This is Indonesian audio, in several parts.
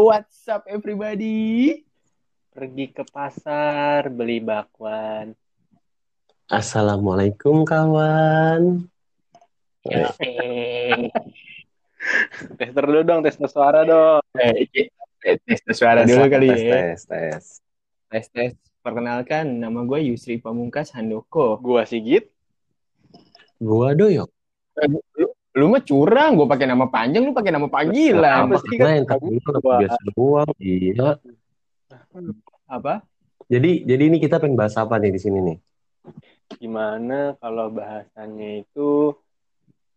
What's up everybody? Pergi ke pasar beli bakwan. Assalamualaikum kawan. Eh. Tester dulu dong, tes suara dong. Eh, eh, tes suara Tes, dulu tes, kali tes, ya. tes, tes. Tes tes. Perkenalkan, nama gue Yusri Pamungkas Handoko. Gua Sigit. Gua doyok. Eh, lu, lu mah curang, gue pakai nama panjang, lu pakai nama panggilan. Apa sih? Nah, yang tadi itu Gua. biasa doang. Iya. Apa? Jadi jadi ini kita pengen bahas apa nih di sini nih? Gimana kalau bahasannya itu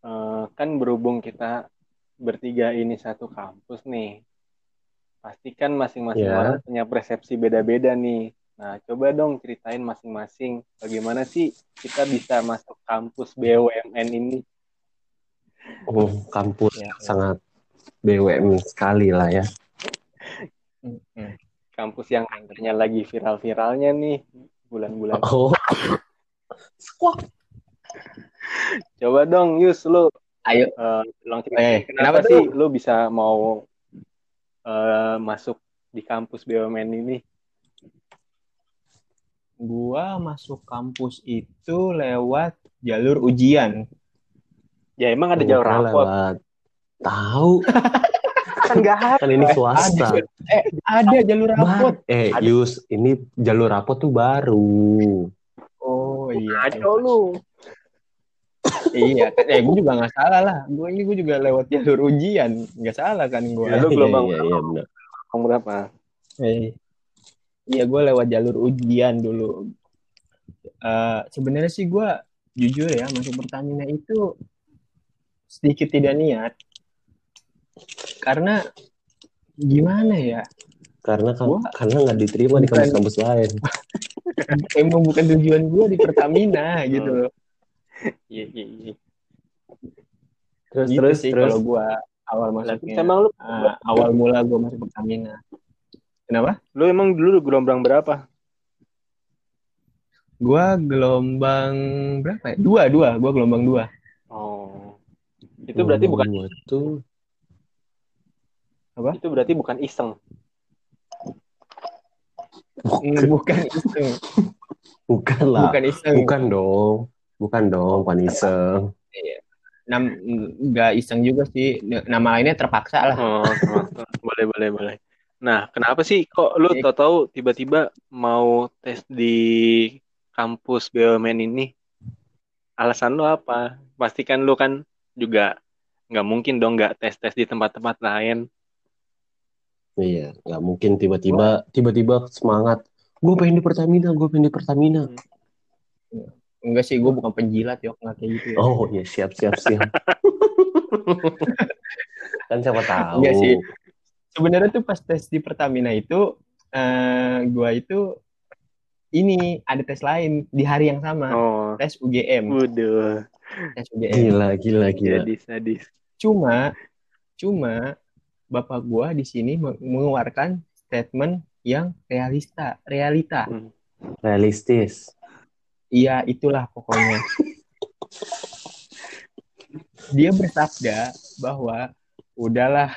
eh, kan berhubung kita bertiga ini satu kampus nih. Pasti kan masing-masing Ya. orang punya persepsi beda-beda nih. Nah, coba dong ceritain masing-masing bagaimana sih kita bisa masuk kampus BUMN ini. Oh, kampus Ya. sangat BWM sekali lah ya. Kampus yang akhirnya lagi viral-viralnya nih bulan-bulan. Oh. Squawk. Coba dong, Yus, lu Ayo. eh tolong Eh, ceritain kenapa kenapa, sih lu bisa mau eh, masuk di kampus BUMN ini? Gua masuk kampus itu lewat jalur ujian. Ya emang ada jalur lewat. Tahu, Kan nggak ada. kan ini swasta. Eh, ada jalur rapot. Eh, Ada. Yus, ini jalur rapot tuh baru. Oh iya. Ada lu. Iya, kan, eh gue juga nggak salah lah. Gue ini gue juga lewat jalur ujian, nggak salah kan gue. Ya, lu gelombang Iya, iya, benar. Kamu berapa? Eh, iya gue lewat jalur ujian dulu. Eh, Sebenarnya sih gue jujur ya masuk Pertamina itu sedikit tidak niat karena gimana ya Karena kan, Gua- karena nggak diterima di Bukan. kampus-kampus lain. emang bukan tujuan gue di Pertamina gitu loh. Iya, iya, iya. Terus Gitu terus sih terus. kalau gue awal masuknya. Emang lu, Ah, awal mula gue masuk Pertamina. Kenapa? lu emang dulu gelombang berapa? Gue gelombang berapa ya? Dua, dua. Gue gelombang dua. Oh. Itu berarti bukan Gua tuh itu berarti bukan iseng. Mm, Bukan iseng. bukan lah. Bukan iseng. Bukan dong. Bukan dong, bukan iseng. Nam, nggak iseng juga sih. Nama lainnya terpaksa lah. Oh, termasuk. boleh, boleh, boleh. Nah, kenapa sih kok lu Iya. tahu-tahu tiba-tiba mau tes di kampus BUMN ini? Alasan lu apa? Pastikan lu kan juga nggak mungkin dong nggak tes-tes di tempat-tempat lain. Iya, nggak mungkin tiba-tiba tiba-tiba semangat. Gue pengen di Pertamina, gue pengen di Pertamina. Enggak sih, gue bukan penjilat ya, nggak kayak gitu ya. Oh iya siap siap siap. kan siapa tahu. Enggak sih. Sebenarnya tuh pas tes di Pertamina itu, eh gue itu ini ada tes lain di hari yang sama, Oh, tes UGM, waduh, UGM. Gila gila gila. jadi sadis. Cuma, cuma bapak gue di sini meng- mengeluarkan statement yang realista, realita. Realistis. Iya, itulah pokoknya. Dia bersabda bahwa udahlah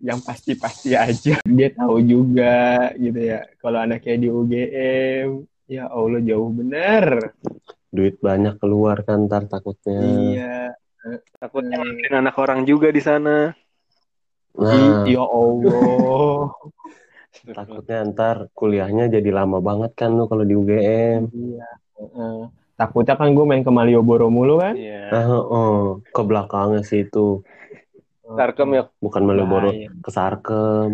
yang pasti-pasti aja. Dia tahu juga gitu ya. Kalau anaknya di UGM, ya Allah jauh bener. Duit banyak keluar kan ntar takutnya. Iya. Takutnya nganterin anak orang juga di sana. Nah, ya Allah. takutnya ntar kuliahnya jadi lama banget kan lu kalau di UGM. Iya. Heeh. Takutnya kan gue main ke Malioboro mulu kan. Iya. Nah, oh, ke belakangnya sih itu. Sarkem ya. Bukan Malioboro, Bahaya. ke Sarkem.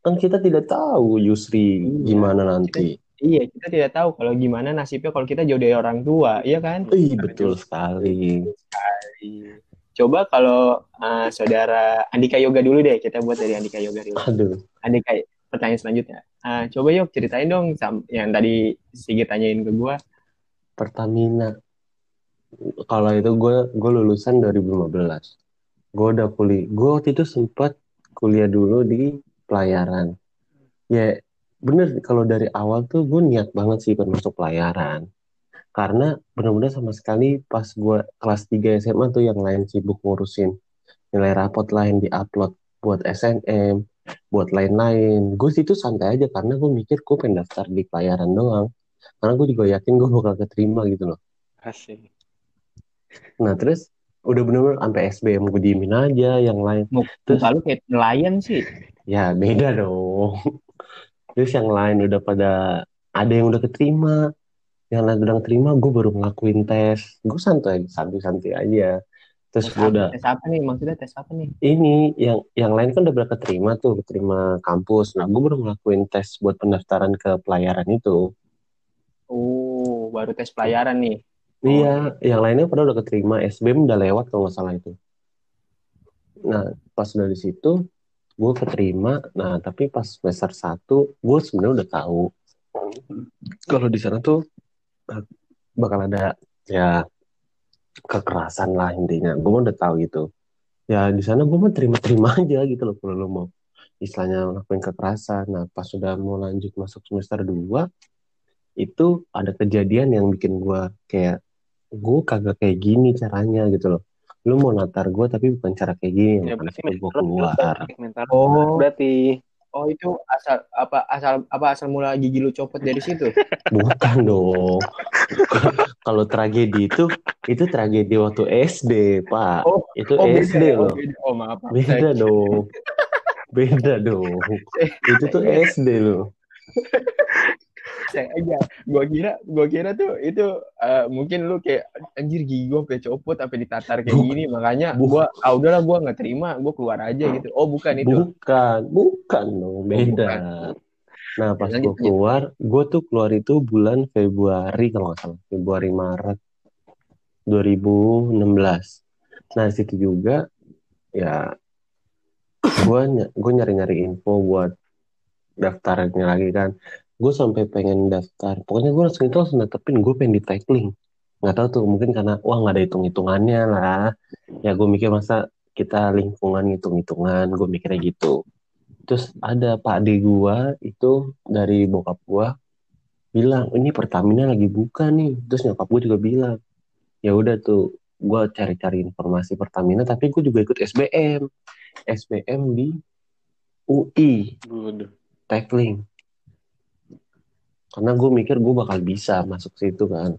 Kan kita tidak tahu Yusri Iya. gimana nanti. Iya, kita tidak tahu kalau gimana nasibnya kalau kita jauh dari orang tua, iya kan? Ih, betul sekali. Coba kalau uh, saudara Andika Yoga dulu deh, kita buat dari Andika Yoga dulu. Aduh. Andika, pertanyaan selanjutnya. Uh, coba yuk ceritain dong yang tadi Sigit tanyain ke gua. Pertamina. Kalau itu gue gue lulusan 2015. Gue udah kuliah. Gue waktu itu sempat kuliah dulu di pelayaran. Ya bener kalau dari awal tuh gue niat banget sih buat masuk pelayaran. Karena bener-bener sama sekali pas gue kelas 3 SMA tuh yang lain sibuk ngurusin nilai rapot lain di upload buat SNM, buat lain-lain. Gue situ santai aja karena gue mikir gue pengen daftar di pelayaran doang. Karena gue juga yakin gue bakal keterima gitu loh. Asik. Nah terus udah bener-bener sampai SBM gue diemin aja yang lain. Terus- Muka lu kayak nelayan sih. Ya beda dong. Terus yang lain udah pada ada yang udah keterima, yang lain udah keterima, gue baru ngelakuin tes. Gue santai, santai-santai aja. Terus Tes gue udah tes apa nih? Maksudnya tes apa nih? ini yang yang lain kan udah pada keterima tuh, keterima kampus. Nah gue baru ngelakuin tes buat pendaftaran ke pelayaran itu. Oh, baru tes pelayaran nih. Iya, yang lainnya pada udah keterima, SBM udah lewat kalau nggak salah itu. Nah, pas udah di situ, gue keterima. Nah, tapi pas semester 1, gue sebenarnya udah tahu kalau di sana tuh bak- bakal ada ya kekerasan lah intinya. Gue udah tahu gitu. Ya di sana gue mau terima-terima aja gitu loh kalau lo mau istilahnya ngelakuin kekerasan. Nah, pas sudah mau lanjut masuk semester 2, itu ada kejadian yang bikin gue kayak gue kagak kayak gini caranya gitu loh lu mau natar gue tapi bukan cara kayak gini Ya yang berarti gue mental keluar mental Oh. berarti Oh, itu asal apa asal apa asal mula gigi lu copot dari situ? bukan dong kalau tragedi itu itu tragedi waktu SD pak Oh, itu Oh, beda SD ya? Oh, loh beda. Oh, maaf. beda dong beda dong itu tuh SD loh Saya aja. Gua kira gua kira tuh itu eh, mungkin lu kayak anjir gigi gua sampai copot sampai ditatar kayak Bukan. gini makanya Bukan. gua ah udahlah gua nggak terima, gua keluar aja gitu. Oh, bukan itu. bukan bukan dong beda bukan. nah pas gue keluar gue tuh keluar itu bulan Februari kalau nggak salah Februari Maret 2016 nah situ juga ya gue gue nyari nyari info buat daftarnya lagi kan gue sampai pengen daftar. Pokoknya gue langsung itu langsung datepin gue pengen di tackling nggak tahu tuh mungkin karena wah nggak ada hitung hitungannya lah. Ya gue mikir masa kita lingkungan hitung hitungan gue mikirnya gitu. Terus ada pak ade gue itu dari bokap gue bilang ini Pertamina lagi buka nih. Terus nyokap gue juga bilang ya udah tuh gue cari-cari informasi Pertamina tapi gue juga ikut SBM SBM di UI Waduh. tackling karena gue mikir gue bakal bisa masuk situ kan.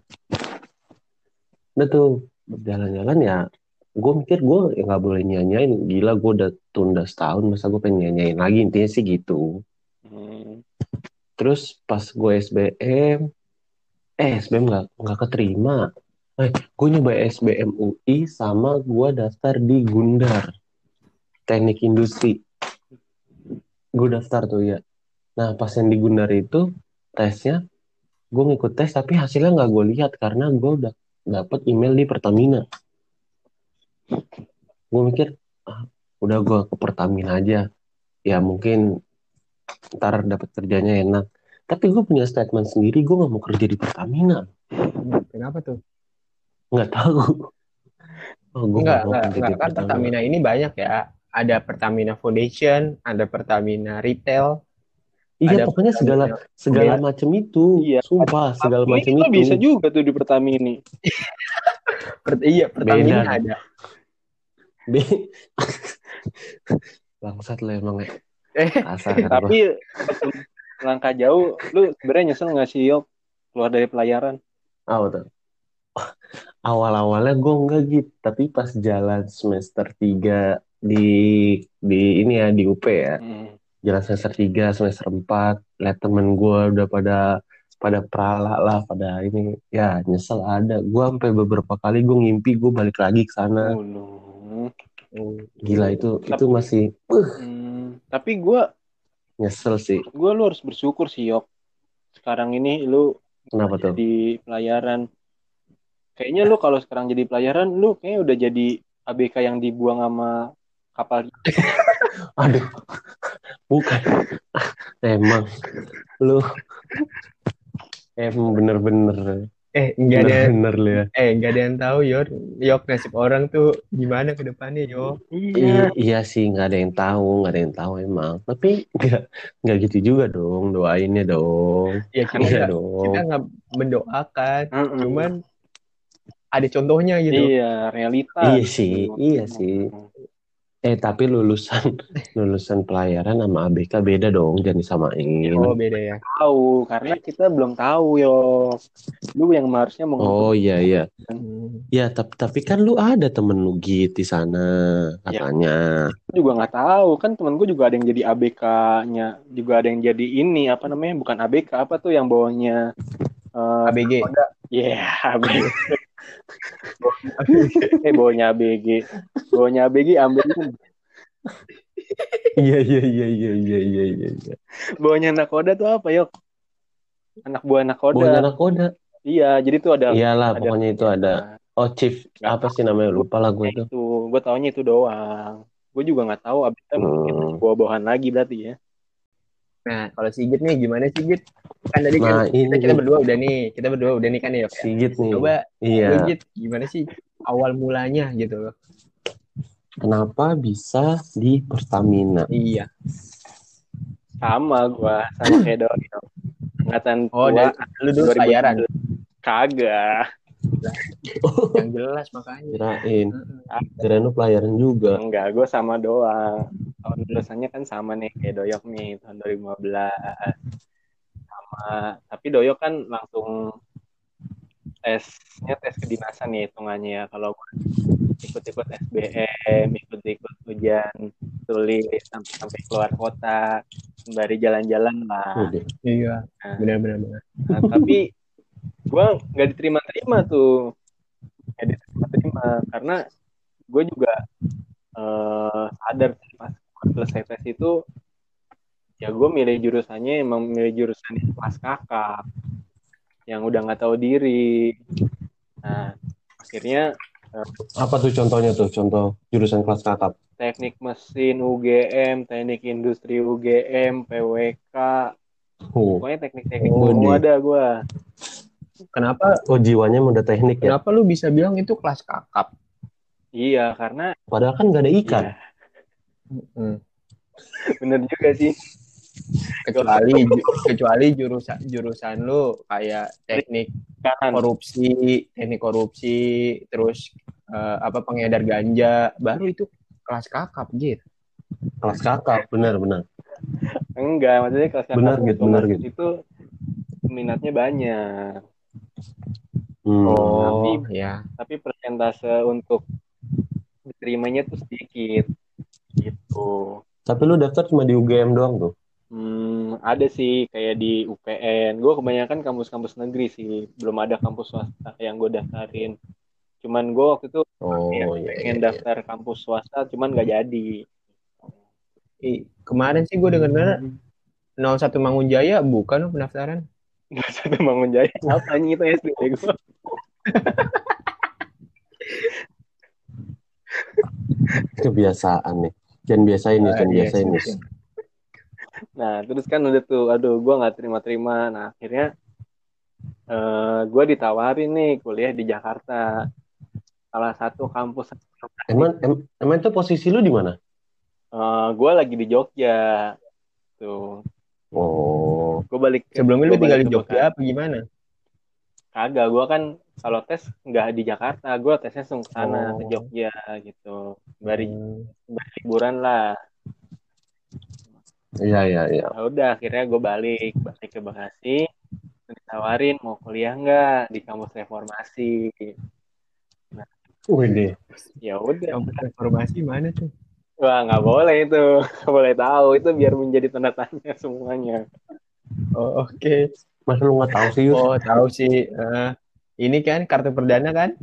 Udah tuh berjalan-jalan ya gue mikir gue ya nggak boleh nyanyain. Gila gue udah tunda setahun masa gue pengen nyanyain lagi? Intinya sih gitu. Hmm. terus pas gue SBM eh SBM nggak nggak keterima. Eh gue nyoba SBM UI sama gue daftar di Gundar teknik industri. Gue daftar tuh ya. Nah pas yang di Gundar itu tesnya gue ngikut tes tapi hasilnya nggak gue lihat karena gue udah dapet email di Pertamina gue mikir ah, udah gue ke Pertamina aja ya mungkin ntar dapat kerjanya enak tapi gue punya statement sendiri gue nggak mau kerja di Pertamina Kenapa tuh? nggak tahu oh, gue Enggak, mau enggak, kerja enggak. di Kan Pertamina ini banyak ya. Ada Pertamina Foundation, ada Pertamina Retail. Iya ada pokoknya segala segala Iya. macam itu Iya. sumpah segala macam itu bisa juga tuh di Pertamini. Per- iya, Pertamina Beda. ada. Be- bangsat lo emang ya Eh, gua. Tapi langkah jauh, lu sebenarnya nyesel nggak sih Yok keluar dari pelayaran? Ah, betul. Awal-awalnya gue enggak gitu, tapi pas jalan semester 3 di di ini ya di UP ya. Hmm. Jalan semester 3, semester 4, lihat temen gue udah pada pada prala lah, pada ini ya nyesel ada. Gue sampai beberapa kali gue ngimpi gue balik lagi ke sana. Oh, no. Gila itu itu masih uh, Hmm, tapi gua nyesel sih. gua lu harus bersyukur sih Yok. Sekarang ini lu Kenapa tuh? di pelayaran. Kayaknya lu kalau sekarang jadi pelayaran, lu kayaknya udah jadi ABK yang dibuang sama kapal. Aduh, bukan. Emang lu emang bener-bener eh enggak ada lu ya. eh enggak ada yang tahu Yor. Yok nasib orang tuh gimana ke depannya, Yok. Iya, iya sih nggak ada yang tahu, nggak ada yang tahu emang. Tapi nggak nggak gitu juga dong, doainnya dong. Ya kita Iya nggak dong. kita nggak mendoakan, cuman ada contohnya gitu. Iya, realita. Iya sih, iya sih. Eh tapi lulusan lulusan pelayaran sama ABK beda dong, jangan disamain. Oh beda ya. tahu karena kita belum tahu yo lu yang harusnya mau Oh iya iya. Hmm. Ya tapi tapi kan lu ada temen lu Git di sana Ya. katanya. Gua juga nggak tahu kan temen gue juga ada yang jadi ABK-nya juga ada yang jadi ini apa namanya bukan ABK apa tuh yang bawahnya eh ABG. ya ABG eh bawahnya ABG bawahnya ABG ambil Iya iya iya iya iya iya iya. iya. bawahnya nakoda tuh apa yok anak buah nakoda Bawahnya nakoda. iya jadi tuh ada Iyalah ada- pokoknya itu ada. Oh chief Nggak apa sih namanya lupa lah gue itu itu. gue taunya itu doang gue juga nggak tahu abis itu mungkin Hmm. bawa-bawahan lagi berarti ya Nah kalau Sigit nih gimana Sigit? Kan tadi kan Nah ini kita, kita berdua udah nih, kita berdua udah nih kan ya. Sigit nih. Coba Iya. lu, Git, gimana sih awal mulanya gitu loh? Kenapa bisa di Pertamina? Iya. sama gue sama kayak Doni angkatan Oh, tua dari, lu dulu 2000. pelayaran. kagak Yang jelas makanya. Kirain, kirain lu pelayaran juga. enggak gue sama doang tahun lulusannya kan sama nih kayak Doyok nih tahun 2015 sama tapi Doyok kan langsung tesnya tes kedinasan ya hitungannya ya kalau gue ikut-ikut SBM ikut-ikut ujian tulis sampai sampai keluar kota sembari jalan-jalan lah Udah. Iya. Benar-benar. benar. Nah, tapi gue nggak diterima-terima tuh. Nggak diterima-terima karena gue juga eh, sadar pas selesai tes itu ya gue milih jurusannya emang milih jurusan kelas kakak yang udah nggak tahu diri. Nah akhirnya Apa tuh contohnya tuh? Contoh jurusan kelas kakap. teknik mesin UGM teknik industri UGM PWK Oh, pokoknya teknik-teknik Oh, semua ada gue Kenapa oh jiwanya udah teknik ya. kenapa lu bisa bilang itu kelas kakap? iya karena Padahal kan gak ada ikan. ya, Hmm. bener juga sih Kecuali ju- kecuali jurusan jurusan lu kayak teknik kan korupsi, teknik korupsi, terus eh, apa pengedar ganja, baru itu kelas kakap gitu. Kelas kakap, benar benar. Enggak, maksudnya kelas kakak Benar, tuh Git, benar, otomatis itu minatnya banyak, Hmm. Oh, tapi- ya. tapi persentase untuk diterimanya tuh sedikit gitu. Tapi lu daftar cuma di UGM doang tuh. Hmm, ada sih kayak di UPN. Gue kebanyakan kampus-kampus negeri sih, belum ada kampus swasta yang gue daftarin. Cuman gue waktu itu Oh ya, iya. pengen iya, iya. daftar kampus swasta, cuman gak jadi. Ih, kemarin sih gue denger 01 Mangunjaya bukan pendaftaran. Gak satu bangun jaya. Apa itu SD gue? Kebiasaan nih. Jangan biasain nih, Ah, jangan iya biasain sih. nih. Nah, terus kan udah tuh, aduh, gue nggak terima-terima. Nah, akhirnya eh gue ditawarin nih kuliah di Jakarta. Salah satu kampus. Emang em- emang itu posisi lu di mana? gue lagi di Jogja. Tuh, Oh, gue balik. Sebelumnya lu tinggal di Jogja apa gimana? Kagak, gue kan kalau tes nggak di Jakarta. Gue tesnya langsung ke sana, Oh. ke Jogja gitu. Bari Hmm. liburan lah. iya iya iya. Ya udah, akhirnya gue balik, balik ke Bekasi. Ditawarin mau kuliah nggak di kampus reformasi. Wih deh. Ya udah, Kampus reformasi mana tuh? Wah, nggak boleh itu. Nggak boleh tahu. Itu biar menjadi tanda tanya semuanya. Oh, oke. Masa lu nggak tahu sih Yus? Oh, tahu sih. Eh, ini kan kartu perdana kan?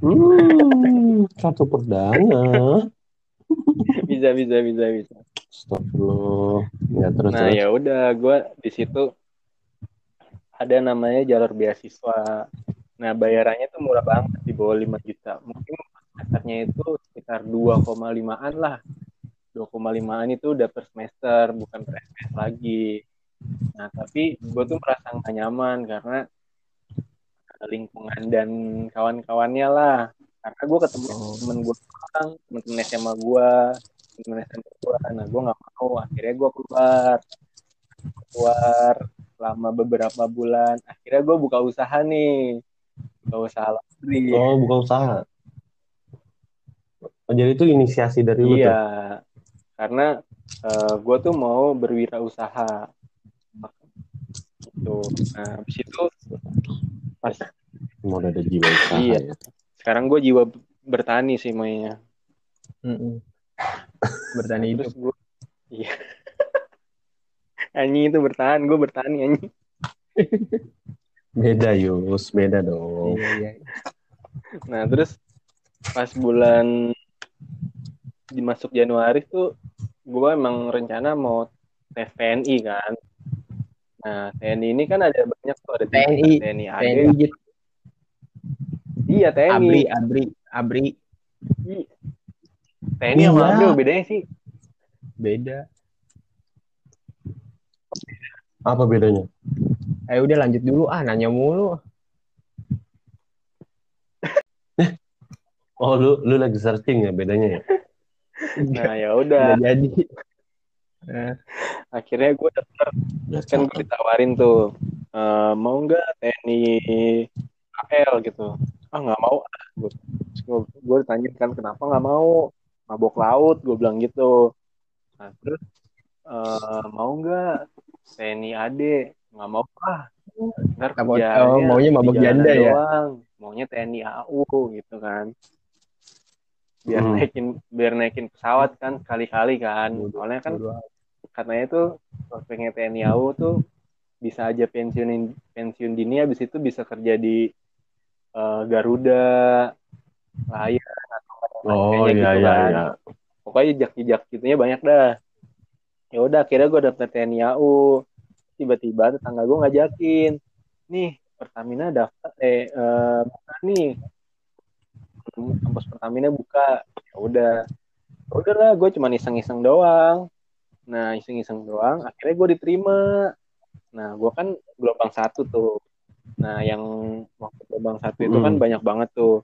Hmm, kartu perdana. Bisa, bisa, bisa, bisa. Astagfirullah. Ya terus Nah, ya udah. Gue di situ ada namanya jalur beasiswa. Nah, bayarannya tuh murah banget. Di bawah 5 juta. Mungkin semesternya itu sekitar 2,5an lah. 2,5an itu udah per semester, bukan per semester lagi. Nah, tapi gue tuh merasa nggak nyaman karena lingkungan dan kawan-kawannya lah. Karena gue ketemu Oh. temen gue orang, temen-temen SMA gue, temen SMA gue. Nah, gue nggak mau. Akhirnya gue keluar. Keluar selama beberapa bulan. Akhirnya gue buka usaha nih. Buka usaha laundry. Oh, buka usaha. Oh, jadi itu inisiasi dari lu tuh. Karena gue tuh mau berwirausaha. Gitu. Nah, habis itu pas Mau ada jiwa usaha Iya. ya. sekarang gue jiwa bertani sih mainnya. Mm-mm. Bertani Terus hidup. gue, iya. anjing itu bertahan, gue bertani anjing. Beda Yus, beda dong. Iya, iya. Nah terus pas bulan dimasuk Januari tuh gue emang rencana mau tes TNI kan. Nah TNI ini kan ada banyak tuh ada TNI, TNI AD. TNI. Iya TNI. Abri, Abri, Abri. TNI sama Iya. ABRI bedanya sih. Beda. Apa bedanya? Ayo udah lanjut dulu ah nanya mulu. Oh, lu lu lagi searching ya bedanya ya? Nah ya udah. Jadi. Nah, Akhirnya gue daftar kan gue ditawarin tuh eh, mau nggak TNI AL gitu. Ah nggak mau. ah. Gue gue tanya kan kenapa nggak mau mabok laut gue bilang gitu. Nah terus eh, mau nggak TNI AD nggak mau ah. Ntar kerjaannya oh, maunya mabok janda ya? doang. Maunya TNI AU gitu kan. Biar Hmm. naikin biar naikin pesawat kan kali-kali kan. Soalnya kan katanya tuh prospeknya TNI AU tuh bisa aja pensiunin pensiun dini habis itu bisa kerja di eh, Garuda, Lion atau Oh iya gitu iya kan. iya. Pokoknya jejak-jejak gitunya banyak dah. Ya udah akhirnya gue daftar TNI AU. Tiba-tiba tetangga gue ngajakin, nih Pertamina daftar eh, buka nih kampus Pertamina buka. Ya udah. Ya udah lah, gue cuma iseng-iseng doang. Nah, iseng-iseng doang. Akhirnya gue diterima. Nah, gue kan gelombang satu tuh. Nah, yang waktu gelombang satu itu kan Hmm. banyak banget tuh.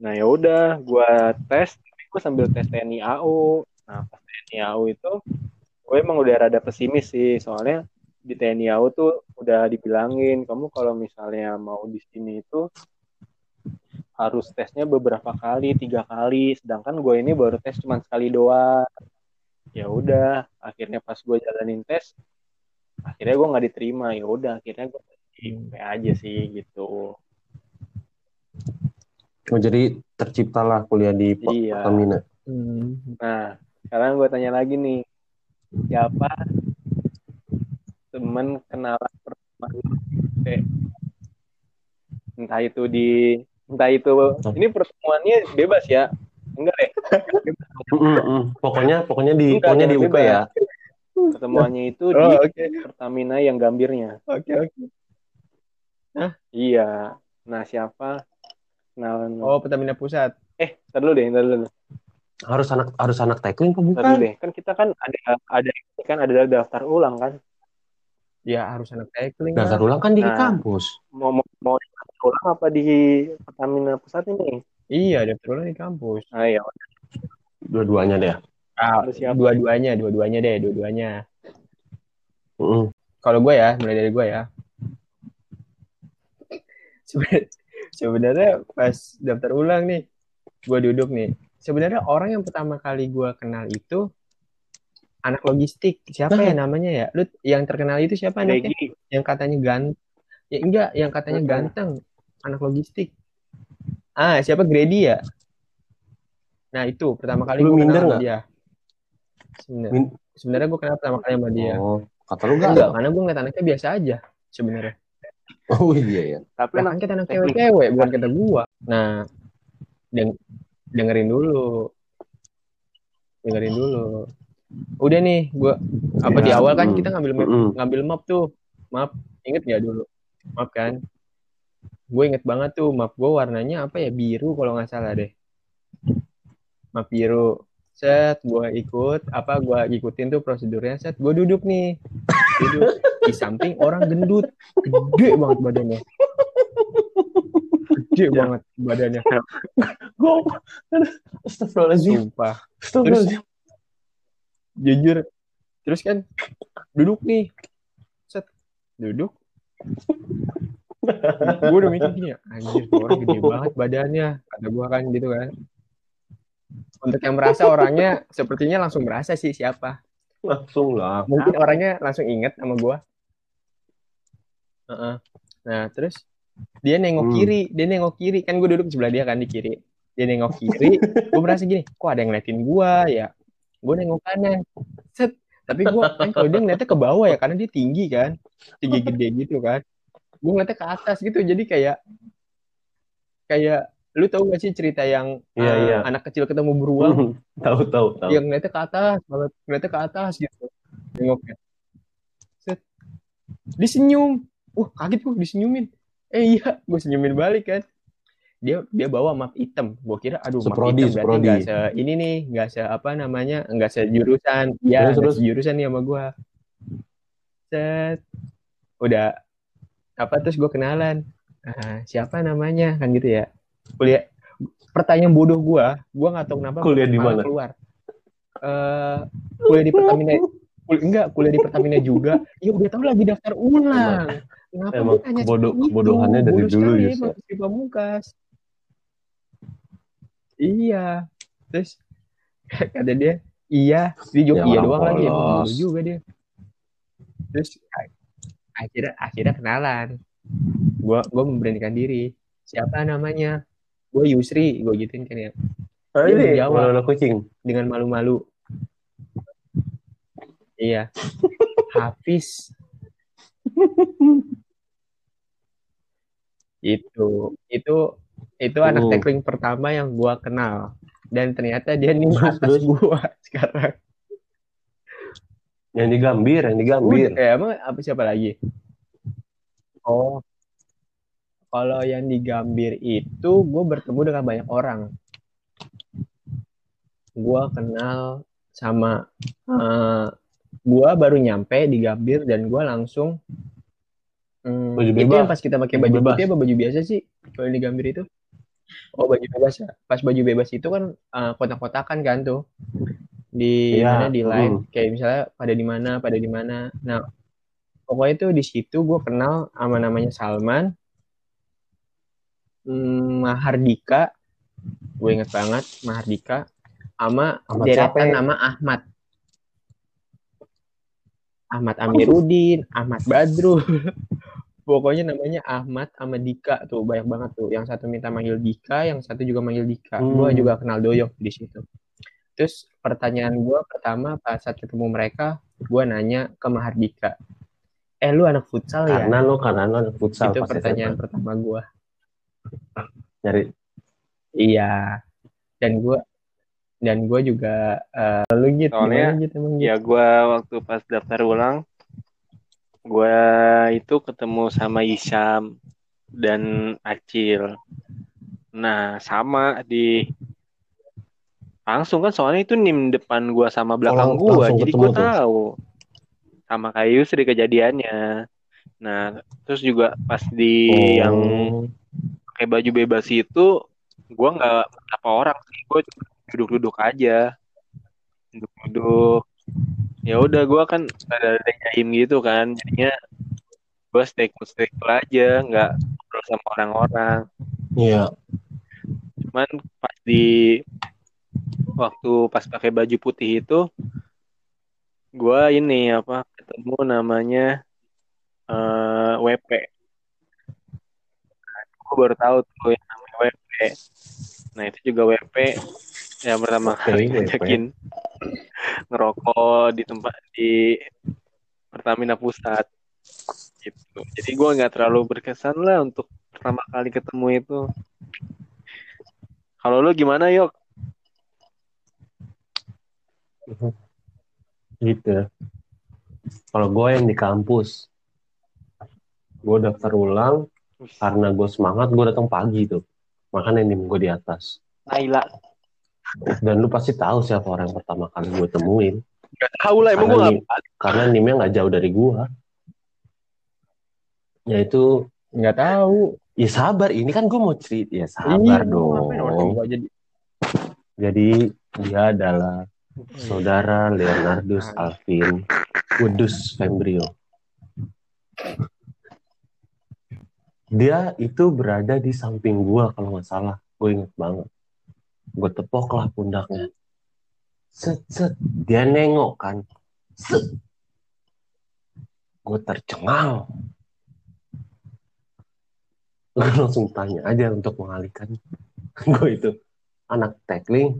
Nah, ya udah, gue tes. Tapi gue sambil tes TNI AU. Nah, pas TNI AU itu, gue emang udah rada pesimis sih. Soalnya di TNI AU tuh udah dibilangin, kamu kalau misalnya mau di sini itu harus tesnya beberapa kali, tiga kali. Sedangkan gue ini baru tes cuma sekali doang. Ya udah, akhirnya pas gue jalanin tes, akhirnya gue nggak diterima. Ya udah, akhirnya gue di UP aja sih gitu. Oh, jadi terciptalah kuliah di Iya. Pertamina. Hmm. Nah, sekarang gue tanya lagi nih, siapa temen kenalan pertama? Entah itu di, entah itu, ini pertemuannya bebas ya? Enggak deh. Mm, mm, mm. Pokoknya pokoknya di Enggak, pokoknya di UP bebas. ya. Pertemuannya itu Oh, di oke. Pertamina yang gambirnya. Oke, oke. Iya. Nah, siapa? Kenalan. lu? Oh, Pertamina Pusat. Eh, ntar dulu deh, ntar dulu. Harus anak harus anak tackling apa Ntar bukan? dulu deh. Kan kita kan ada ada kan ada daftar ulang kan. Ya, harus anak tackling. Daftar lah. ulang kan di Nah. kampus. Mau mau, mau daftar ulang apa di Pertamina Pusat ini? Iya, daftar ulang di kampus. Ayo. Dua-duanya deh. Ah, Terus siapa? dua-duanya, dua-duanya deh, dua-duanya. Mm, Kalau gue ya, mulai dari gue ya. Seben- Sebenarnya pas daftar ulang nih, gue duduk nih. Sebenarnya orang yang pertama kali gue kenal itu anak logistik. Siapa ya namanya ya? Lu yang terkenal itu siapa anaknya? Regi. Yang katanya ganteng. Ya enggak, yang katanya ganteng. Anak logistik. Ah, siapa Grady ya? Nah, itu pertama kali Lu gue minder kenal sama nggak? dia. Sebenarnya, Min- sebenarnya gue kenal pertama kali sama dia. Oh, kata lu Enggak, enggak? karena gue ngeliat anaknya biasa aja sebenarnya. Oh iya ya. Tapi kan kita anak cewek-cewek, bukan kita gua. Nah, deng dengerin dulu. Dengerin dulu. Udah nih, gua apa Ya, di awal kan mm. kita ngambil map, Mm-mm. ngambil map tuh. Map, inget gak dulu? Map kan? Gue inget banget tuh map gue warnanya apa ya biru kalau nggak salah deh. Map biru. Set, gue ikut, apa gue ikutin tuh prosedurnya. Set, gue duduk nih, duduk di samping orang gendut, gede banget badannya, gede Ya. banget badannya, Gue Astagfirullahaladzim. sumpah. Astagfirullahaladzim. Jujur, terus kan duduk nih, set, duduk. gue udah mikir gini, anjir tuh orang gede banget badannya, kata gue kan gitu kan. untuk yang merasa orangnya sepertinya langsung merasa sih siapa Langsung lah. mungkin orangnya langsung inget sama gua Heeh. nah terus dia nengok Hmm. kiri dia nengok kiri kan gue duduk sebelah dia kan di kiri dia nengok kiri gue merasa gini kok ada yang ngeliatin gua ya gue nengok kanan. Set. Tapi gue kan kalau dia ngeliatnya ke bawah ya karena dia tinggi kan. Tinggi gede gitu kan. Gue ngeliatnya ke atas gitu jadi kayak kayak lu tahu gak sih cerita yang Iya, eh, iya. anak kecil ketemu beruang? Tahu tahu tahu. yang ngeliatnya ke atas banget ngeliatnya ke atas gitu. Nengoknya set. Dia senyum wah kaget gue disenyumin. Eh iya gue senyumin balik kan dia dia bawa map hitam. Gue kira aduh map Seprodi, hitam berarti seprodi. nggak se ini nih nggak se apa namanya nggak sejurusan. Ya Terus, terus. sejurusan nih sama gue set. Udah. Apa terus gue kenalan. Ah, siapa namanya? Kan gitu ya. Kuliah pertanyaan bodoh gue gue nggak tahu kenapa Kuliah di mana? keluar. Eh kuliah di Pertamina. Kul- enggak kuliah di Pertamina juga. Ya udah tahu lagi daftar ulang. Kenapa Emang kebodoh- kebodohannya dari Bodoh dulu, ya. Iya terus kata dia iya dia jawab Ya, iya doang lagi bodoh juga dia terus akhirnya akhirnya kenalan gua gua memberanikan diri siapa namanya gue Yusri gue gituin kan ya Dia ini menjawab. anak kucing. dengan malu-malu. Iya. Hafiz. itu, itu, itu anak Hmm. tackling pertama yang gua kenal. Dan ternyata dia nih Terus, atas terus? gua sekarang. Yang digambir, yang digambir. Udah, eh, emang apa siapa lagi? Oh, kalau yang di Gambir itu gue bertemu dengan banyak orang. Gue kenal sama eh gue baru nyampe di Gambir dan gue langsung hmm, Baju itu yang pas kita pakai Baju baju putih apa baju biasa sih kalau di Gambir itu? Oh baju bebas ya. Pas baju bebas itu kan eh, kotak-kotakan kan tuh di Iya, mana di line mm. kayak misalnya pada di mana pada di mana. Nah pokoknya tuh di situ gue kenal sama namanya Salman, hmm, Mahardika, gue inget banget Mahardika, sama deretan siapa? nama Ahmad. Ahmad Amiruddin, Ahmad Badrul. Pokoknya namanya Ahmad sama Dika tuh banyak banget tuh. Yang satu minta manggil Dika, yang satu juga manggil Dika. Gue Hmm. juga kenal Doyok di situ. Terus pertanyaan gue pertama pas saat ketemu mereka, gue nanya ke Mahardika, eh lu anak futsal ya? Karena lo karena lo anak futsal itu pertanyaan SMA. pertama gue. Nyari Iya. Dan gue dan gue juga eh, lu gitu Soalnya, gitu emang gitu? Ya gue waktu pas daftar ulang, gue itu ketemu sama Isam dan Acil. Nah sama di langsung kan soalnya itu nim depan gue sama belakang gue, langsung jadi gue tuh. tahu sama kayak Yusri kejadiannya. Nah terus juga pas di yang Oh. pakai baju bebas itu, gue nggak apa orang sih, gue duduk-duduk aja, duduk-duduk. Ya udah gue kan ada jaim gitu kan, jadinya gue stay cool stay cool aja, nggak ngobrol sama orang-orang. Iya. Cuman pas di waktu pas pakai baju putih itu, gue ini apa ketemu namanya eh, WP. Gue baru tahu tuh yang namanya WP. Nah itu juga WP yang pertama kali WP. ngajakin ngerokok di tempat di Pertamina Pusat gitu. Jadi gue nggak terlalu berkesan lah untuk pertama kali ketemu itu. Kalau lu gimana yok? Gitu. Kalau gue yang di kampus, gue daftar ulang karena gue semangat, gue datang pagi tuh. Makanya nim gue di atas. Naila. Dan lu pasti tahu siapa orang yang pertama kali gue temuin. Gak tahu lah emang gue nim, karena nimnya nggak jauh dari gue. Yaitu, Nggak tahu. ya sabar. Ini kan gue mau cerita. Ya Iya, sabar gua ngapain orang dong. gua jadi Jadi dia adalah saudara Leonardus Alvin Kudus Fembrio. Dia itu berada di samping gua kalau nggak salah. Gue inget banget. Gue tepok lah pundaknya. Set set. Dia nengok kan. Set. Gue tercengang. Gue langsung tanya aja untuk mengalihkan. Gue itu anak tackling.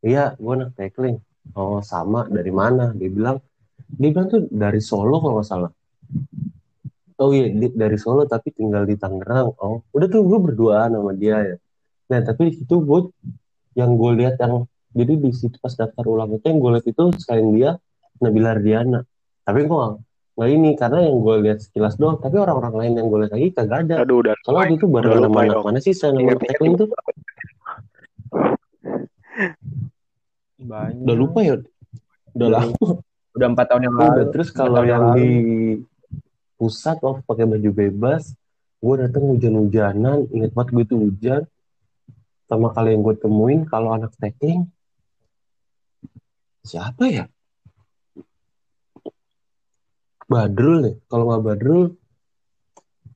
Iya gue anak tackling. Oh sama. Dari mana? Dia bilang dia bilang tuh dari Solo kalau nggak salah. Oh iya dari Solo tapi tinggal di Tangerang. Oh udah tuh gue berduaan sama dia ya nah tapi di situ gue yang gue lihat yang jadi di situ pas daftar ulang itu yang gue lihat itu selain dia Nabila Ardiana tapi gue nggak nggak ini karena yang gue lihat sekilas doang. Tapi orang-orang lain yang gue lihat lagi kagak ada. Aduh udah soalnya itu baru Udah ada lupa, mana sih saya nama Ingat-ingat tackling tuh Banyak. udah lupa ya? Udah Udah. lama. Udah empat tahun yang Udah, lalu. terus Empat kalau yang lalu. di pusat waktu pakai baju bebas, gue datang hujan-hujanan, inget banget gue tuh hujan. Pertama kali yang gue temuin kalau anak tackling, siapa ya? Badrul nih, kalau nggak Badrul,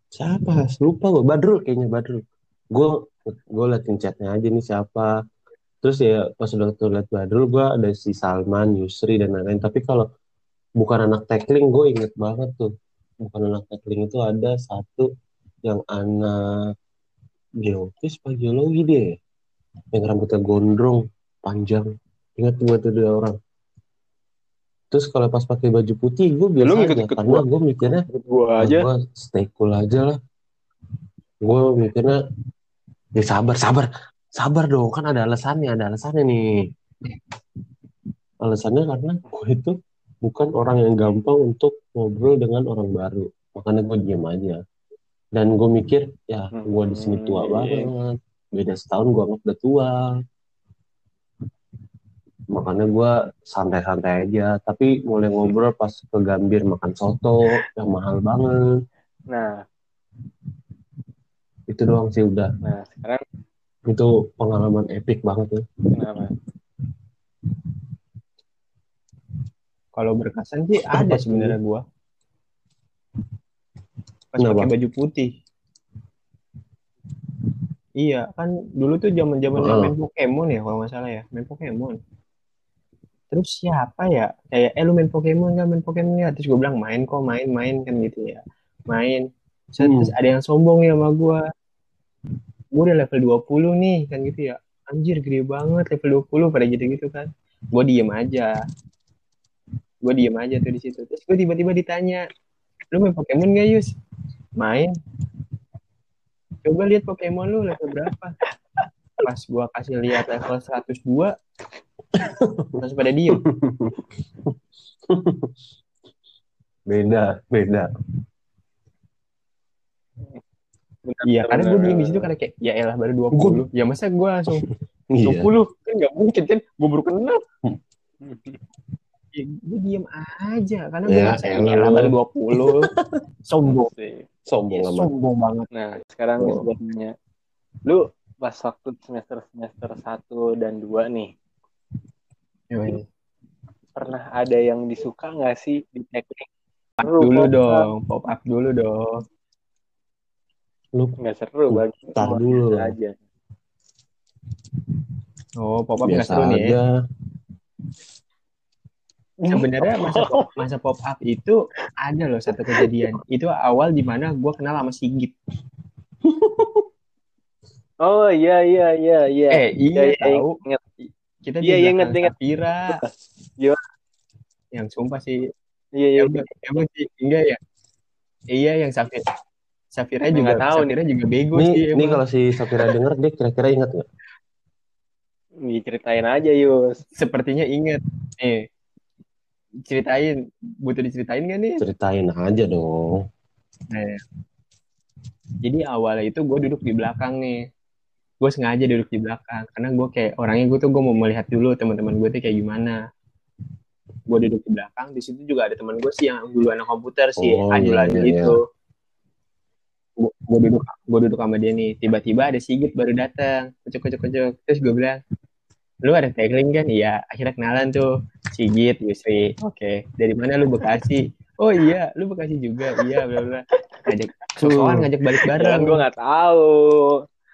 siapa? Lupa gue, Badrul kayaknya Badrul. Gue gue liatin chatnya aja nih siapa. Terus ya pas udah tuh liat Badrul, gue ada si Salman, Yusri dan lain-lain. Tapi kalau bukan anak tackling gue inget banget tuh bukan anak tackling itu ada satu yang anak geofis apa geologi ya? Yang rambutnya gondrong panjang. Ingat tuh tuh dua orang. Terus kalau pas pakai baju putih gue biasa Lu aja. ngikut-ngikut karena gue mikirnya gua aja. gue stay cool aja lah. Gue mikirnya ya sabar sabar. Sabar dong kan ada alasannya ada alasannya nih. Alasannya karena gue itu bukan orang yang gampang untuk ngobrol dengan orang baru. Makanya gue diem aja. Dan gue mikir ya gue di sini tua Hmm, banget beda setahun gue anggap udah tua. Makanya gue santai-santai aja. Tapi mulai ngobrol pas ke Gambir makan soto yang mahal banget. Nah. Itu doang sih udah. Nah sekarang? Itu pengalaman epic banget ya. Kenapa? Kalau berkesan sih ada sebenarnya gua. Pas pakai baju putih. Iya, kan dulu tuh zaman-zaman Heeh. main Pokemon ya kalau nggak salah ya, main Pokemon. Terus siapa ya? Kayak, eh lu main Pokemon nggak? Main Pokemon nggak? Terus gue bilang main kok, main, main kan gitu ya. Main. Terus, Hmm. terus ada yang sombong ya sama gua. Gue udah level 20 nih kan gitu ya. Anjir gede banget level 20 pada gitu-gitu kan. Gue diem aja. Gue diem aja tuh di situ. Terus gue tiba-tiba ditanya, lu main Pokemon gak Yus? Main. Coba lihat Pokemon lu level berapa? Pas gua kasih lihat level 102, langsung pada diem. beda beda Iya, karena gue diem di situ karena kayak, ya elah baru 20. Ya masa gue langsung 20? iya Kan gak mungkin kan, gue baru kenal. Ya, gue diem aja, karena gue Ya, ya elah baru 20. Sombong. Sih. sombong Ya, sombong banget. Nah, sekarang Oh. gue tanya. Lu pas waktu semester-semester 1 dan 2 nih, Yoi. pernah ada yang disuka nggak sih di teknik? Seru, dulu pop up. dong, pop up dulu dong. lu Nggak seru bagi Tar dulu. aja. Oh, pop up nggak biasa seru nih ya. Sebenarnya masa pop, masa pop up itu ada loh satu kejadian. Itu awal di mana gue kenal sama Sigit. Oh iya iya iya iya. Eh, iya, iya, tahu. inget. Kita Iya, di iya, inget, inget. Safira. Iya. Yang sumpah sih, Iya iya. emang, emang sih, enggak ya? Iya, yang Safira. Safira Nggak juga, tahu nih. Safira juga bego nih sih nih emang. kalau si Safira denger dia kira-kira ingat nggak Diceritain aja Yus. Sepertinya inget. Eh, ceritain. Butuh diceritain gak nih? ceritain aja dong Nah, jadi awalnya itu gue duduk di belakang nih. Gue sengaja duduk di belakang karena gue kayak orangnya gue tuh gue mau melihat dulu teman-teman gue tuh kayak gimana. Gue duduk di belakang. Di situ juga ada teman gue sih yang dulu anak komputer sih, Oh, Adul iya, Adul iya, itu. Gue duduk gue duduk sama dia nih. Tiba-tiba ada Sigit baru datang. Kocok kocok kocok. Terus gue bilang, lu ada tackling kan? Iya. Akhirnya kenalan tuh. Sigit, Yusri. Oke. Dari mana lu Bekasi? Oh iya, lu Bekasi juga. Iya, bla bla. Ngajak sosokan ngajak balik bareng. gue nggak tahu.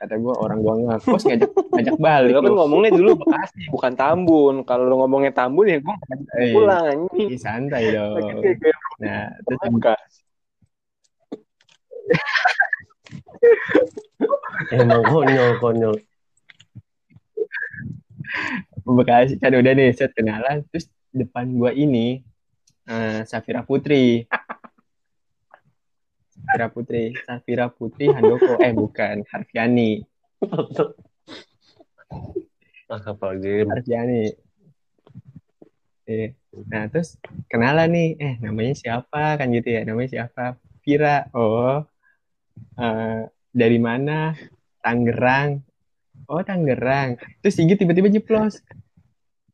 kata gue orang gue ngekos ngajak ngajak balik Lu kan ngomongnya dulu Bekasi, bukan Tambun. Kalau lu ngomongnya Tambun ya gue Eh, pulang anjing. ih, santai dong nah terus Bekasi. Emang konyol konyol. Bekasi. Kan udah nih set kenalan. Terus depan gua ini eh, Safira Putri. Safira Putri. Safira Putri Handoko. Eh bukan. Harfiani. Apa game? Harfiani. Eh, nah terus kenalan nih. Eh namanya siapa? Kan gitu ya. Namanya siapa? Vira. Oh. Eh, dari mana? Tangerang. Oh Tangerang. Terus Sigit tiba-tiba jeplos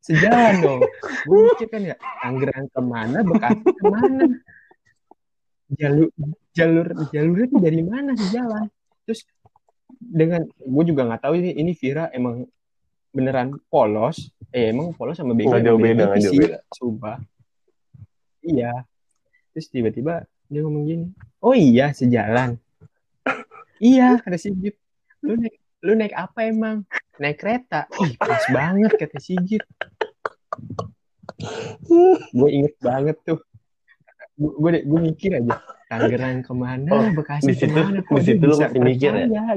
sejalan dong. Gue mikir kan ya Tangerang ke mana Bekasi ke mana? Jalur jalur jalurnya tuh dari mana sejalan terus dengan gue juga nggak tahu ini ini Vira emang beneran polos? Eh emang polos sama bego Nggak emang jauh beda, beda jauh sih beda. sumpah iya. Terus tiba-tiba dia ngomong gini oh iya sejalan. Iya kata Sigit lu naik lu naik apa emang? Naik kereta. Ih pas banget kata Sigit gue inget banget tuh gue gue mikir aja Tangerang ke mana Oh, Bekasi di situ- ke mana di situ lu masih mikir ya? percaya?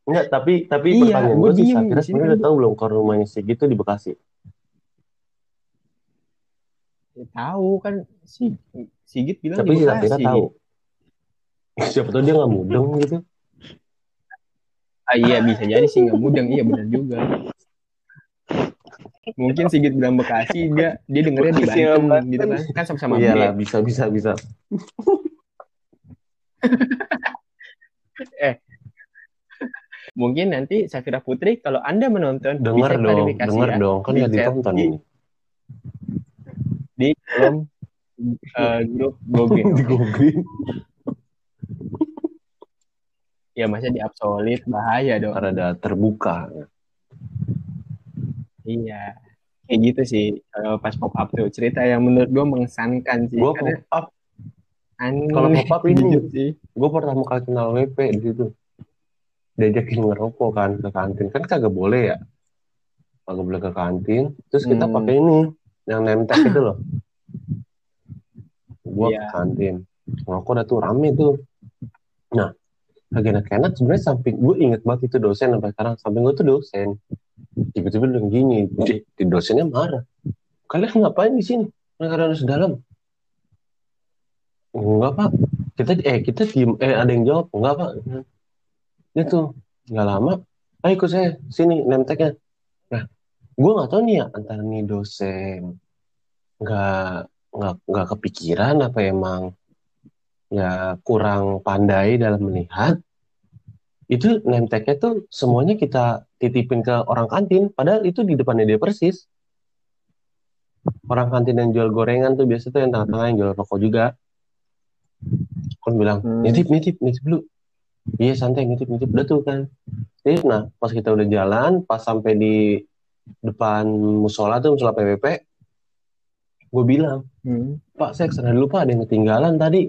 Enggak, tapi tapi Iya, pertanyaan gue sih sini sebenarnya udah tahu belum kalau rumahnya Sigit tuh di Bekasi. Ya, tahu kan si Sigit bilang Tapi di Bekasi. tahu. Siapa tahu dia nggak mudeng gitu. Ah iya bisa jadi sih nggak mudeng iya benar juga. Mungkin Sigit bilang Bekasi dia dia dengernya di Banten gitu kan kan sama-sama Iya lah, bisa bisa bisa. Mungkin nanti Safira Putri kalau anda menonton Dengar bisa dong, dengar ya dong, kan di nggak ditonton di, ini. di kolom eh, grup Goge. Di googling. ya masa di absolut bahaya dong. Karena ada terbuka. Iya. Kayak gitu sih kalau pas pop up tuh cerita yang menurut gue mengesankan sih. Gue pop up, aneh kalau pop up ini gitu sih. gue pertama kali kenal WP di situ. Diajakin ngerokok kan ke kantin, kan kagak boleh ya. Kagak boleh ke kantin. Terus kita Hmm. pakai ini yang nemtek itu loh. Gue Iya. ke kantin, ngerokok dah tuh rame tuh. Nah, lagi enak-enak sebenarnya samping gue inget banget itu dosen sampai sekarang samping gue tuh dosen tiba-tiba bilang gini di, di dosennya marah. Kalian ngapain di sini? Mereka harus dalam. Enggak pak. Kita eh kita diem eh ada yang jawab. Enggak pak. Itu nggak lama. Ayo ikut saya sini nemteknya. Nah gue nggak tahu nih ya antara nih dosen nggak nggak nggak kepikiran apa emang ya kurang pandai dalam melihat itu nemteknya tuh semuanya kita titipin ke orang kantin padahal itu di depannya dia persis orang kantin yang jual gorengan tuh biasa tuh yang tengah-tengah yang jual rokok juga kan bilang Hmm. nitip nitip nitip dulu iya santai nitip nitip udah tuh kan Nitip, nah pas kita udah jalan pas sampai di depan musola tuh musola PWP gue bilang Hmm. Pak, saya ke sana dulu Pak, ada yang ketinggalan tadi.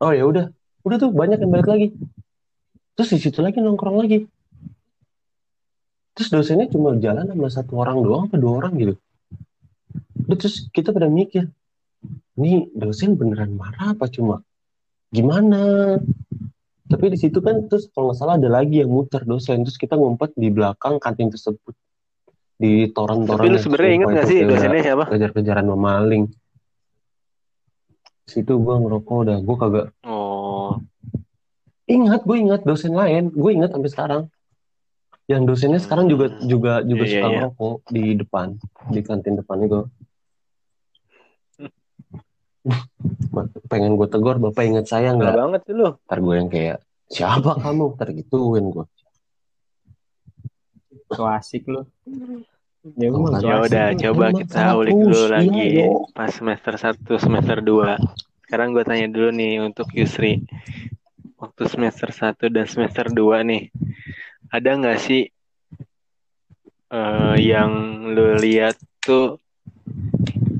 Oh ya udah, udah tuh banyak yang balik lagi. Terus di situ lagi nongkrong lagi. Terus dosennya cuma jalan sama satu orang doang apa dua orang gitu. Terus kita pada mikir, ini dosen beneran marah apa cuma gimana? Tapi di situ kan terus kalau nggak salah ada lagi yang muter dosen, terus kita ngumpet di belakang kantin tersebut di toran-toran. Tapi lu sebenarnya inget gak sih dosennya siapa? kejar-kejaran memaling. Situ gua ngerokok udah, gua kagak Oh, ingat, gue ingat dosen lain, gue ingat sampai sekarang. Yang dosennya sekarang juga juga juga Iya, suka iya. ngerokok di depan, di kantin depan itu. Pengen gue tegur, bapak ingat saya nggak? banget sih lu. Ntar gue yang kayak siapa kamu? Ntar gituin gue. So asik lu. Ya, Oh, Ya udah, lu. coba Emang kita ulik dulu iya, lagi yo. pas semester 1, semester 2. Sekarang gue tanya dulu nih untuk Yusri. Waktu semester 1 dan semester 2 nih, ada nggak sih eh, yang lu lihat tuh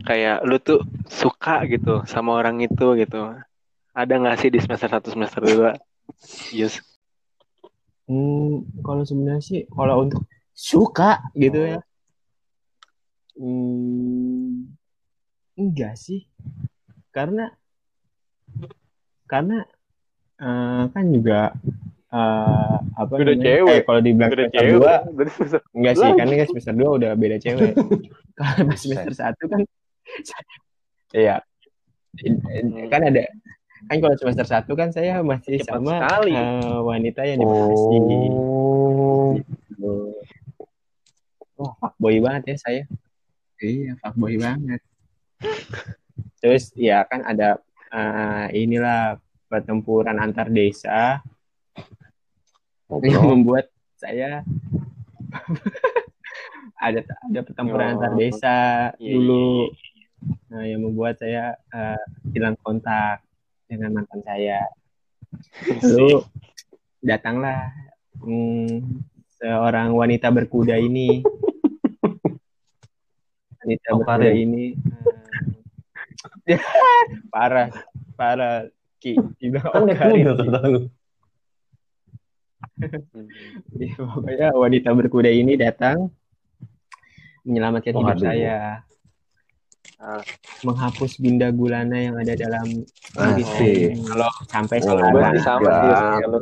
kayak lu tuh suka gitu sama orang itu gitu? Ada nggak sih di semester 1, semester 2? Yus. Hmm, kalau sebenarnya sih kalau untuk suka gitu ya. Hmm, enggak sih. Karena karena eh, kan juga eh, apa Udah namanya? cewek. Eh, kalau dibilang Udah semester cewek. dua enggak sih, kan ini semester 2 udah beda cewek. Kalau pas semester 1 kan iya. Kan ada kan kalau semester 1 kan saya masih Cepat sama sekali. eh, wanita yang di. Oh, Gitu. Wah, fuckboy banget ya saya. Iya, fuckboy banget. Terus ya kan ada eh, inilah pertempuran antar desa yang ngobrol. membuat saya ada ada pertempuran Oh. antar desa Iya, dulu. Nah, yang membuat saya eh, hilang kontak dengan mantan saya. Lalu datanglah hmm, seorang wanita berkuda ini. Wanita Oh, berkuda Karin. ini eh, parah, parah. Ki, dibilang Kan oh, naik kuda Ya, pokoknya wanita berkuda ini datang menyelamatkan hidup Waduh. saya. Ah. Menghapus binda gulana yang ada dalam diri Asik. saya. Kalau sampai Oh, sekarang. Sama. Kalau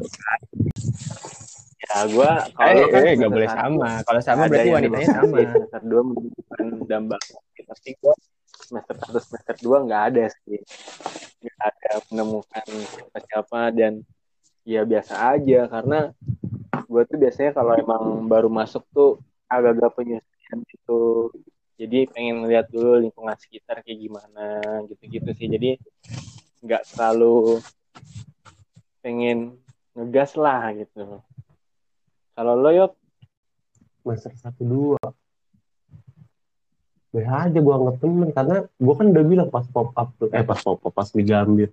ya gue Eh, kalau kan eh, gak boleh sama. Kalau sama ada berarti yang wanitanya sama. semester dua menunjukkan dambang tapi gue semester satu semester dua nggak ada sih nggak ada menemukan siapa siapa dan ya biasa aja karena gue tuh biasanya kalau emang baru masuk tuh agak-agak penyusian gitu. Jadi pengen lihat dulu lingkungan sekitar kayak gimana gitu-gitu sih. Jadi nggak terlalu pengen ngegas lah gitu. Kalau lo yuk semester satu dua. Be aja gue anggap temen karena gue kan udah bilang pas pop up tuh. Eh pas pop up pas di Gambir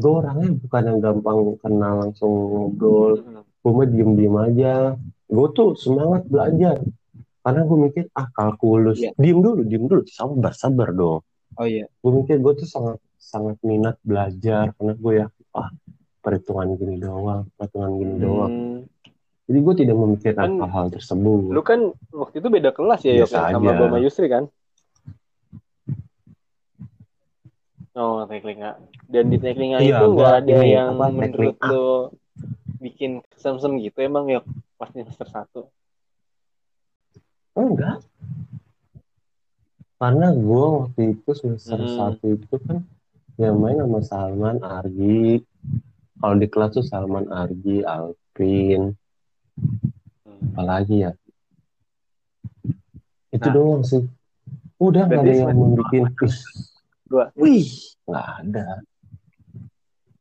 gue orangnya bukan yang gampang kenal langsung ngobrol gue mah diem diem aja gue tuh semangat belajar karena gue mikir ah kalkulus Iya. diem dulu diem dulu sabar sabar dong Oh iya. gue mikir gue tuh sangat sangat minat belajar karena gue ya ah perhitungan gini doang perhitungan gini doang Hmm. jadi gue tidak memikirkan Kan- hal-hal tersebut Lu kan waktu itu beda kelas ya, Yok, Biasa sama. Bama Yusri kan? Oh, teklinga. Dan di teklinga Iya, itu gua nggak ada ini, yang apa, menurut lu bikin kesem-sem gitu emang Yok pas semester satu. enggak karena gue waktu itu semester Hmm. satu itu kan yang main sama Salman Argi kalau di kelas tuh Salman Argi Alvin Hmm. apalagi ya itu Nah. doang sih udah nggak ada yang wih Dua. wih nggak ada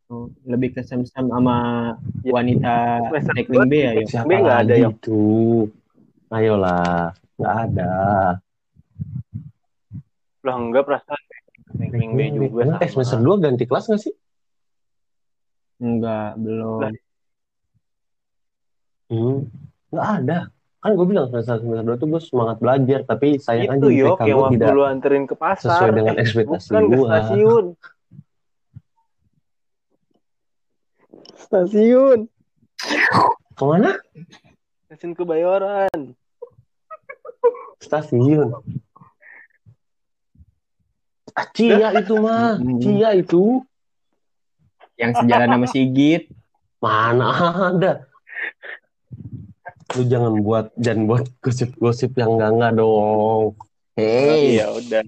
Oh, lebih ke sem sama Ya, wanita teknik B ya, siapa B nggak ada yang itu ayolah nggak ada lah enggak perasaan teknik B juga eh sama. semester 2 ganti kelas nggak sih Enggak, belum. Hmm, nggak ada. Kan gue bilang semester semester dua tuh gue semangat belajar, tapi sayang aja Itu IPK Yok yang gue waktu tidak lu anterin ke pasar. sesuai dengan ekspektasi Bukan ke gua. stasiun. Stasiun. ke mana? Stasiun Kebayoran. Stasiun. Ah, Cia itu mah, Hmm. Cia itu Yang sejalan sama Sigit. mana ada? Lu jangan buat jangan buat gosip-gosip yang enggak enggak dong. Hei, Iya udah.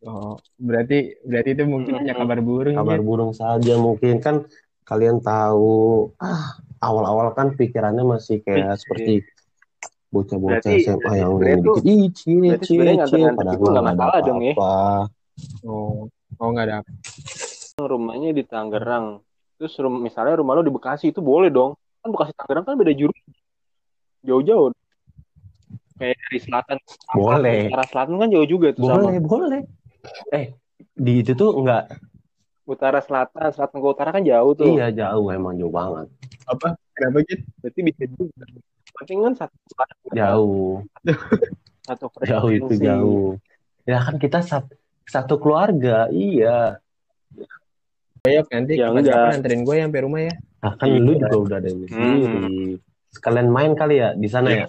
Oh, berarti berarti itu mungkin hanya Mm-mm. kabar burung. kabar Jit. burung saja mungkin kan kalian tahu ah awal-awal kan pikirannya masih kayak Iya. seperti bocah-bocah SMA yang tuh- dikit ih cie cie cie padahal itu nggak ada masalah dong ya? Oh, oh nggak ada. apa. rumahnya di Tangerang. Terus rum- misalnya rumah lo di Bekasi itu boleh dong. Kan Bekasi Tangerang kan beda jurus. Jauh-jauh. Kayak dari selatan. Boleh. Utara selatan kan jauh juga tuh sama. boleh boleh eh di itu tuh enggak Utara selatan, selatan ke utara kan jauh tuh. iya jauh emang jauh banget Apa? Kenapa gitu? Berarti bisa juga. Penting kan satu jauh satu jauh itu jauh ya kan kita sat- satu keluarga iya Ayo nanti Ya, kapan enggak. anterin gue sampai rumah ya. Nah, kan Iya. lu juga udah ada ini sendiri. Sekalian main kali ya di sana ya.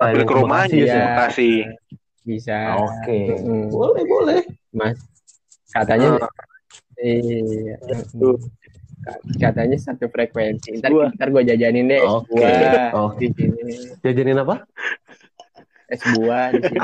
Mampir ke rumahnya Iya. ya. Bekasi. bisa Ah, Oke. Mm-mm. Boleh, boleh. mas katanya Ah. iya Tuh. katanya satu frekuensi ntar Gua. ntar gue jajanin deh Oke. buah Oke. di sini Jajanin apa? es buah di sini